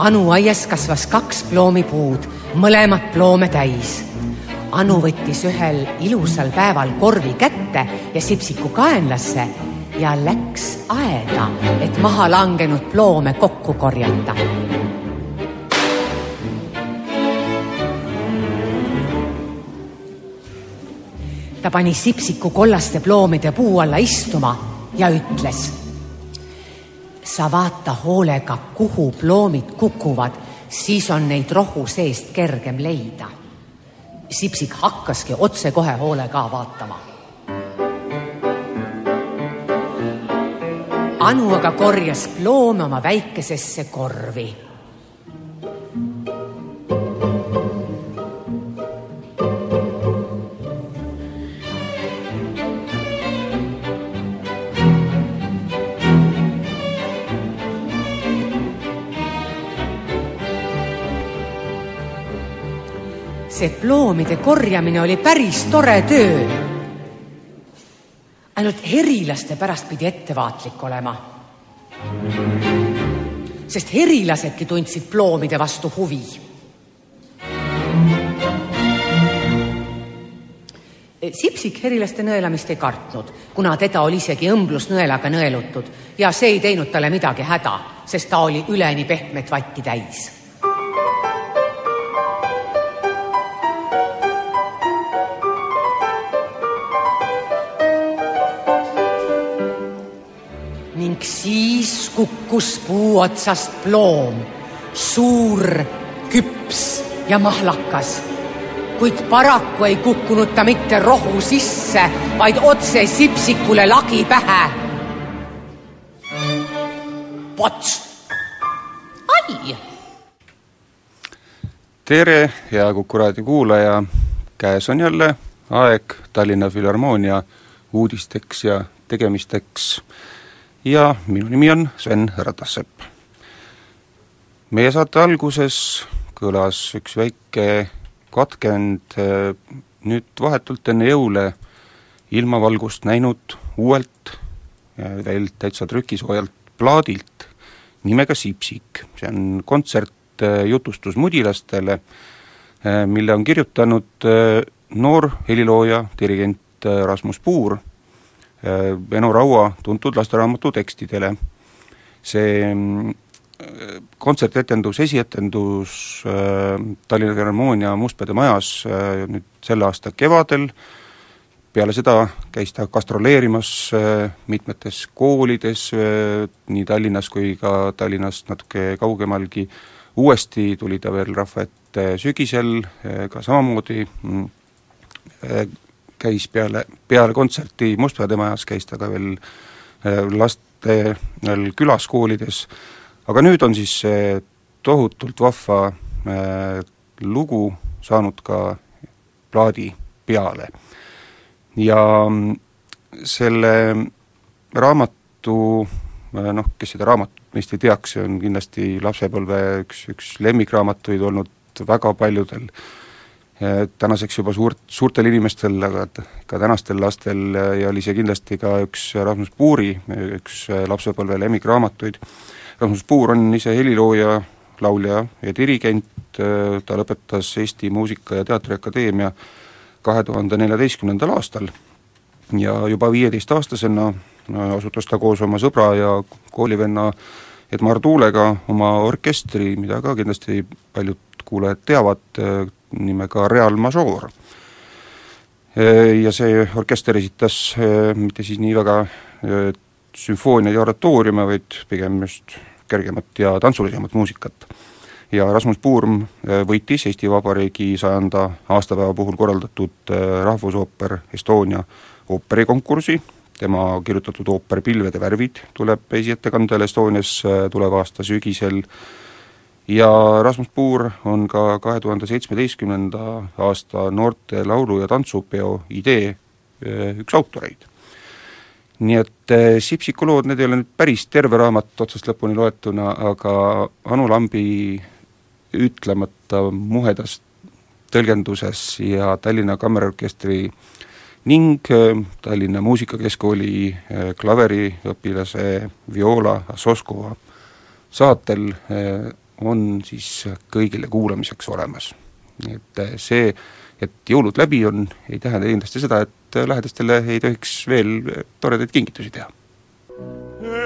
Anu aias kasvas kaks ploomipuud, mõlemad ploome täis. Anu võttis ühel ilusal päeval korvi kätte ja sipsiku kaenlasse ja läks aeda, et maha langenud ploome kokku korjata. ta pani sipsiku kollaste ploomide puu alla istuma ja ütles sa vaata hoolega, kuhu ploomid kukuvad, siis on neid rohu seest kergem leida. Sipsik hakkaski otsekohe hoolega vaatama. Anu aga korjas ploome oma väikesesse korvi see ploomide korjamine oli päris tore töö. ainult herilaste pärast pidi ettevaatlik olema. sest herilasedki tundsid ploomide vastu huvi. Sipsik herilaste nõelamist ei kartnud, kuna teda oli isegi õmblusnõelaga nõelutud ja see ei teinud talle midagi häda, sest ta oli üleni pehmet vatti täis ning siis kukkus puu otsast ploom, suur, küps ja mahlakas. kuid paraku ei kukkunud ta mitte rohu sisse, vaid otse sipsikule lagi pähe. pots, ai. tere, hea Kuku raadio kuulaja, käes on jälle aeg Tallinna Filharmoonia uudisteks ja tegemisteks ja minu nimi on Sven Ratassepp. meie saate alguses kõlas üks väike katkend nüüd vahetult enne jõule ilmavalgust näinud uuelt veel täitsa trükisoojalt plaadilt nimega Sipsik, see on kontsert jutustus mudilastele, mille on kirjutanud noor helilooja, dirigent Rasmus Puur Eno Raua tuntud lasteraamatu tekstidele. see kontsertetendus, esietendus Tallinna Filharmoonia Mustpeade majas nüüd selle aasta kevadel, peale seda käis ta gastroleerimas mitmetes koolides, nii Tallinnas kui ka Tallinnast natuke kaugemalgi, uuesti tuli ta veel rahva ette sügisel ka samamoodi käis peale, peale kontserti Mustpeade majas, käis ta ka veel laste veel külas koolides, aga nüüd on siis see tohutult vahva äh, lugu saanud ka plaadi peale. ja selle raamatu noh, kes seda raamatut meist ei teaks, see on kindlasti lapsepõlve üks, üks lemmikraamatuid olnud väga paljudel äh, tänaseks juba suurt, suurtel inimestel, aga ka tänastel lastel ja oli see kindlasti ka üks Rasmus Puuri üks lapsepõlve lemmikraamatuid. Rasmus Puur on ise helilooja, laulja ja dirigent, ta lõpetas Eesti Muusika- ja Teatriakadeemia kahe tuhande neljateistkümnendal aastal ja juba viieteistaastasena asutas ta koos oma sõbra ja koolivenna Edmar Tuulega oma orkestri, mida ka kindlasti paljud kuulajad teavad, nimega Real Major. Ja see orkester esitas mitte siis nii väga sümfooniaid ja oratooriume, vaid pigem just kergemat ja tantsulisemat muusikat. ja Rasmus Puurm võitis Eesti Vabariigi sajanda aastapäeva puhul korraldatud Rahvusooper Estonia ooperikonkursi, tema kirjutatud ooper Pilvede värvid tuleb esiettekandele Estonias tuleva aasta sügisel ja Rasmus Puur on ka kahe tuhande seitsmeteistkümnenda aasta noorte laulu- ja tantsupeo idee üks autoreid. nii et Sipsiku lood, need ei ole nüüd päris terve raamat otsast lõpuni loetuna, aga Anu Lambi ütlemata muhedas tõlgenduses ja Tallinna Kammerorkestri ning Tallinna Muusikakeskkooli klaveriõpilase Viola Soskova saatel on siis kõigile kuulamiseks olemas. et see, et jõulud läbi on, ei tähenda kindlasti seda, et lähedastele ei tohiks veel toredaid kingitusi teha.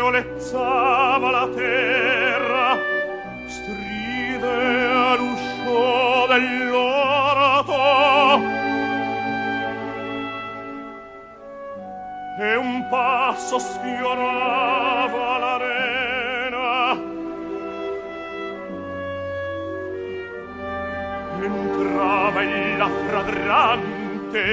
Olezza la terra, stride all'uscio dell'orto e un passo sfiorava la fradrante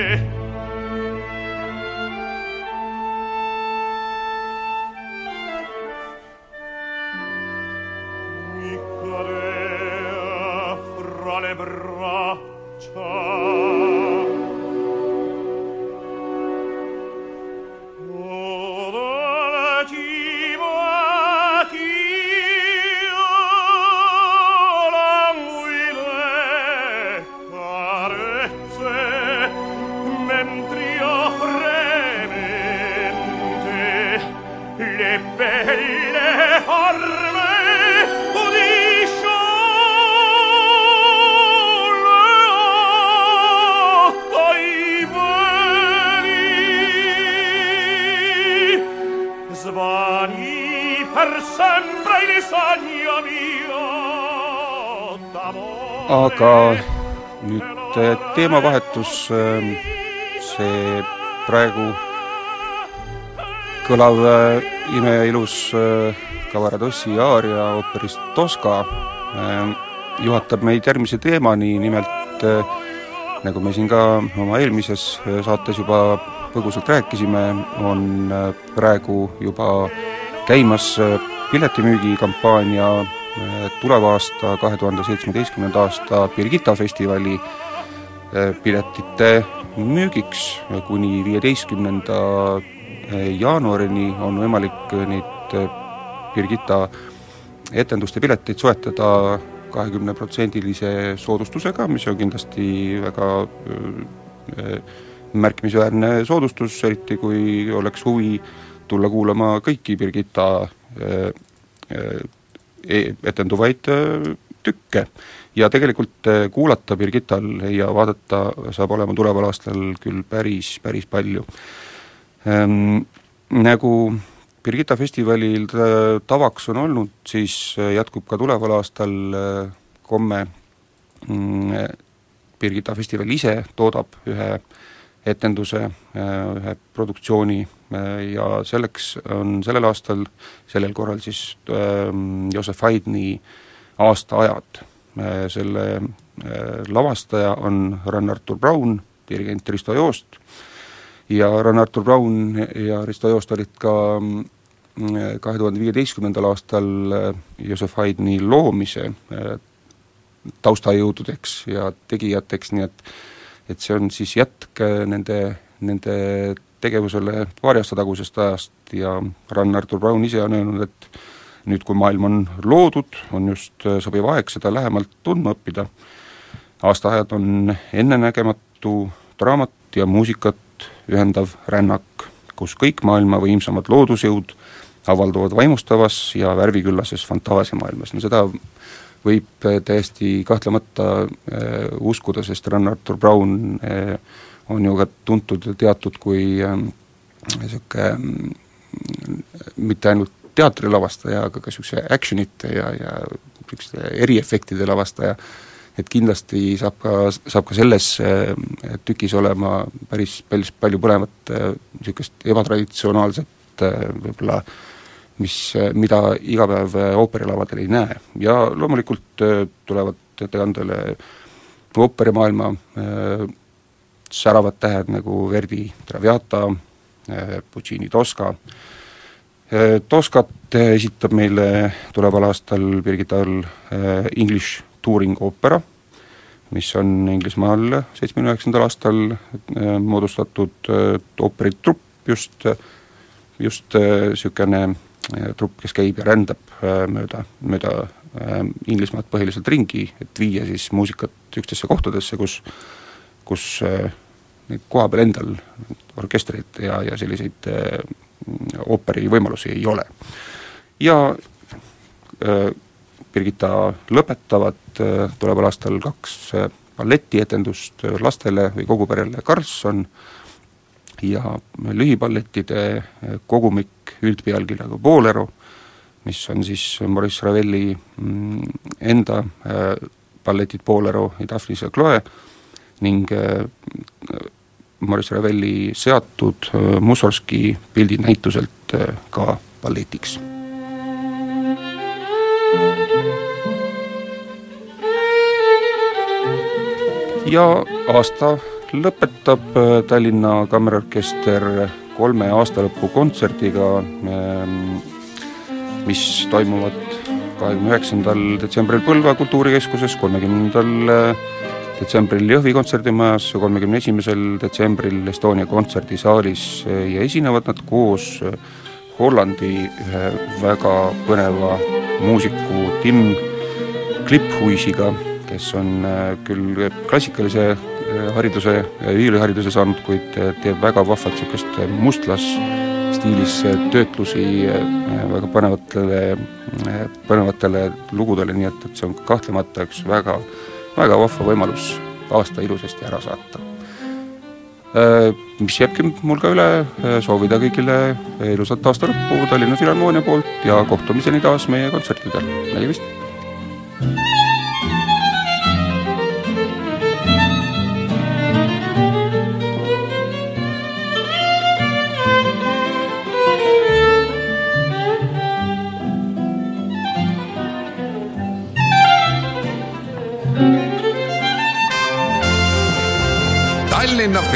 mi cadea fra le braccia aga nüüd teemavahetus, see praegu kõlav imeilus Cavaradossi aaria ooperist Tosca juhatab meid järgmise teemani, nimelt nagu me siin ka oma eelmises saates juba põgusalt rääkisime, on praegu juba käimas piletimüügikampaania tuleva aasta, kahe tuhande seitsmeteistkümnenda aasta Birgitta festivali piletite müügiks. Kuni viieteistkümnenda jaanuarini on võimalik neid Birgitta etenduste pileteid soetada kahekümneprotsendilise soodustusega, mis on kindlasti väga märkimisväärne soodustus, eriti kui oleks huvi tulla kuulama kõiki Birgitta etenduvaid tükke. ja tegelikult kuulata Birgittal ja vaadata saab olema tuleval aastal küll päris, päris palju ehm,. Nagu Birgitta festivalil tavaks on olnud, siis jätkub ka tuleval aastal komme mm, Birgitta festival ise toodab ühe etenduse, ühe produktsiooni ja selleks on sellel aastal, sellel korral siis äh, Joosef Haydni aastaajad. Selle äh, lavastaja on Rann-Artur Braun, dirigent Risto Joost, ja Rann-Artur Braun ja Risto Joost olid ka kahe tuhande viieteistkümnendal aastal Joosef Haydni loomise taustajõududeks ja tegijateks, nii et et see on siis jätk nende, nende tegevusele paari aasta tagusest ajast ja Rann-Artur Braun ise on öelnud, et nüüd, kui maailm on loodud, on just sobiv aeg seda lähemalt tundma õppida. aastaajad on ennenägematu draamat ja muusikat ühendav rännak, kus kõik maailma võimsamad loodusjõud avalduvad vaimustavas ja värviküllases fantaasiamaailmas, no seda võib täiesti kahtlemata äh, uskuda, sest Rann-Artur Braun äh, on ju ka tuntud ja teatud kui niisugune äh, mitte ainult teatrilavastaja, aga ka niisuguse actionite ja, ja niisuguste eriefektide lavastaja, et kindlasti saab ka, saab ka selles äh, tükis olema päris, päris palju põnevat niisugust ebatraditsionaalset võib-olla mis, mida iga päev ooperilavadel ei näe. Ja loomulikult tulevad ettekandele ooperimaailma säravad tähed nagu Verdi Traviata, Puccini Tosca, Toscat esitab meile tuleval aastal Birgit All English Touring Opera, mis on Inglismaal seitsmekümne üheksandal aastal moodustatud ooperitrupp, just, just niisugune trupp, kes käib ja rändab mööda, mööda Inglismaad põhiliselt ringi, et viia siis muusikat niisugustesse kohtadesse, kus kus neid kohapeal endal orkestreid ja, ja selliseid ooperi võimalusi ei ole. ja Birgitta lõpetavad tuleval aastal kaks balletietendust lastele või kogu perele Karlsson ja lühipallettide kogumik üldpealkirjaga Bolero, mis on siis Maurice Ravelli mm, enda balletid Bolero ja Daphnis ja Chloe ning Maurice Ravelli seatud Mussorgski pildid näituselt ka balletiks. Ja aasta lõpetab Tallinna Kammerorkester kolme aastalõpu kontserdiga, mis toimuvad kahekümne üheksandal detsembril Põlva kultuurikeskuses, kolmekümnendal detsembril Jõhvi kontserdimajas, kolmekümne esimesel detsembril Estonia kontserdisaalis ja esinevad nad koos Hollandi ühe väga põneva muusiku Tim Kliphuisiga, kes on küll klassikalise hariduse, viiulihariduse saanud, kuid teeb väga vahvalt niisugust mustlas stiilis töötlusi väga põnevatele, põnevatele lugudele, nii et, et see on kahtlemata üks väga väga vahva võimalus aasta ilusasti ära saata. Mis jääbki mul ka üle, soovida kõigile ilusat aasta lõppu Tallinna Filharmoonia poolt ja kohtumiseni taas meie kontsertidel, nägemist!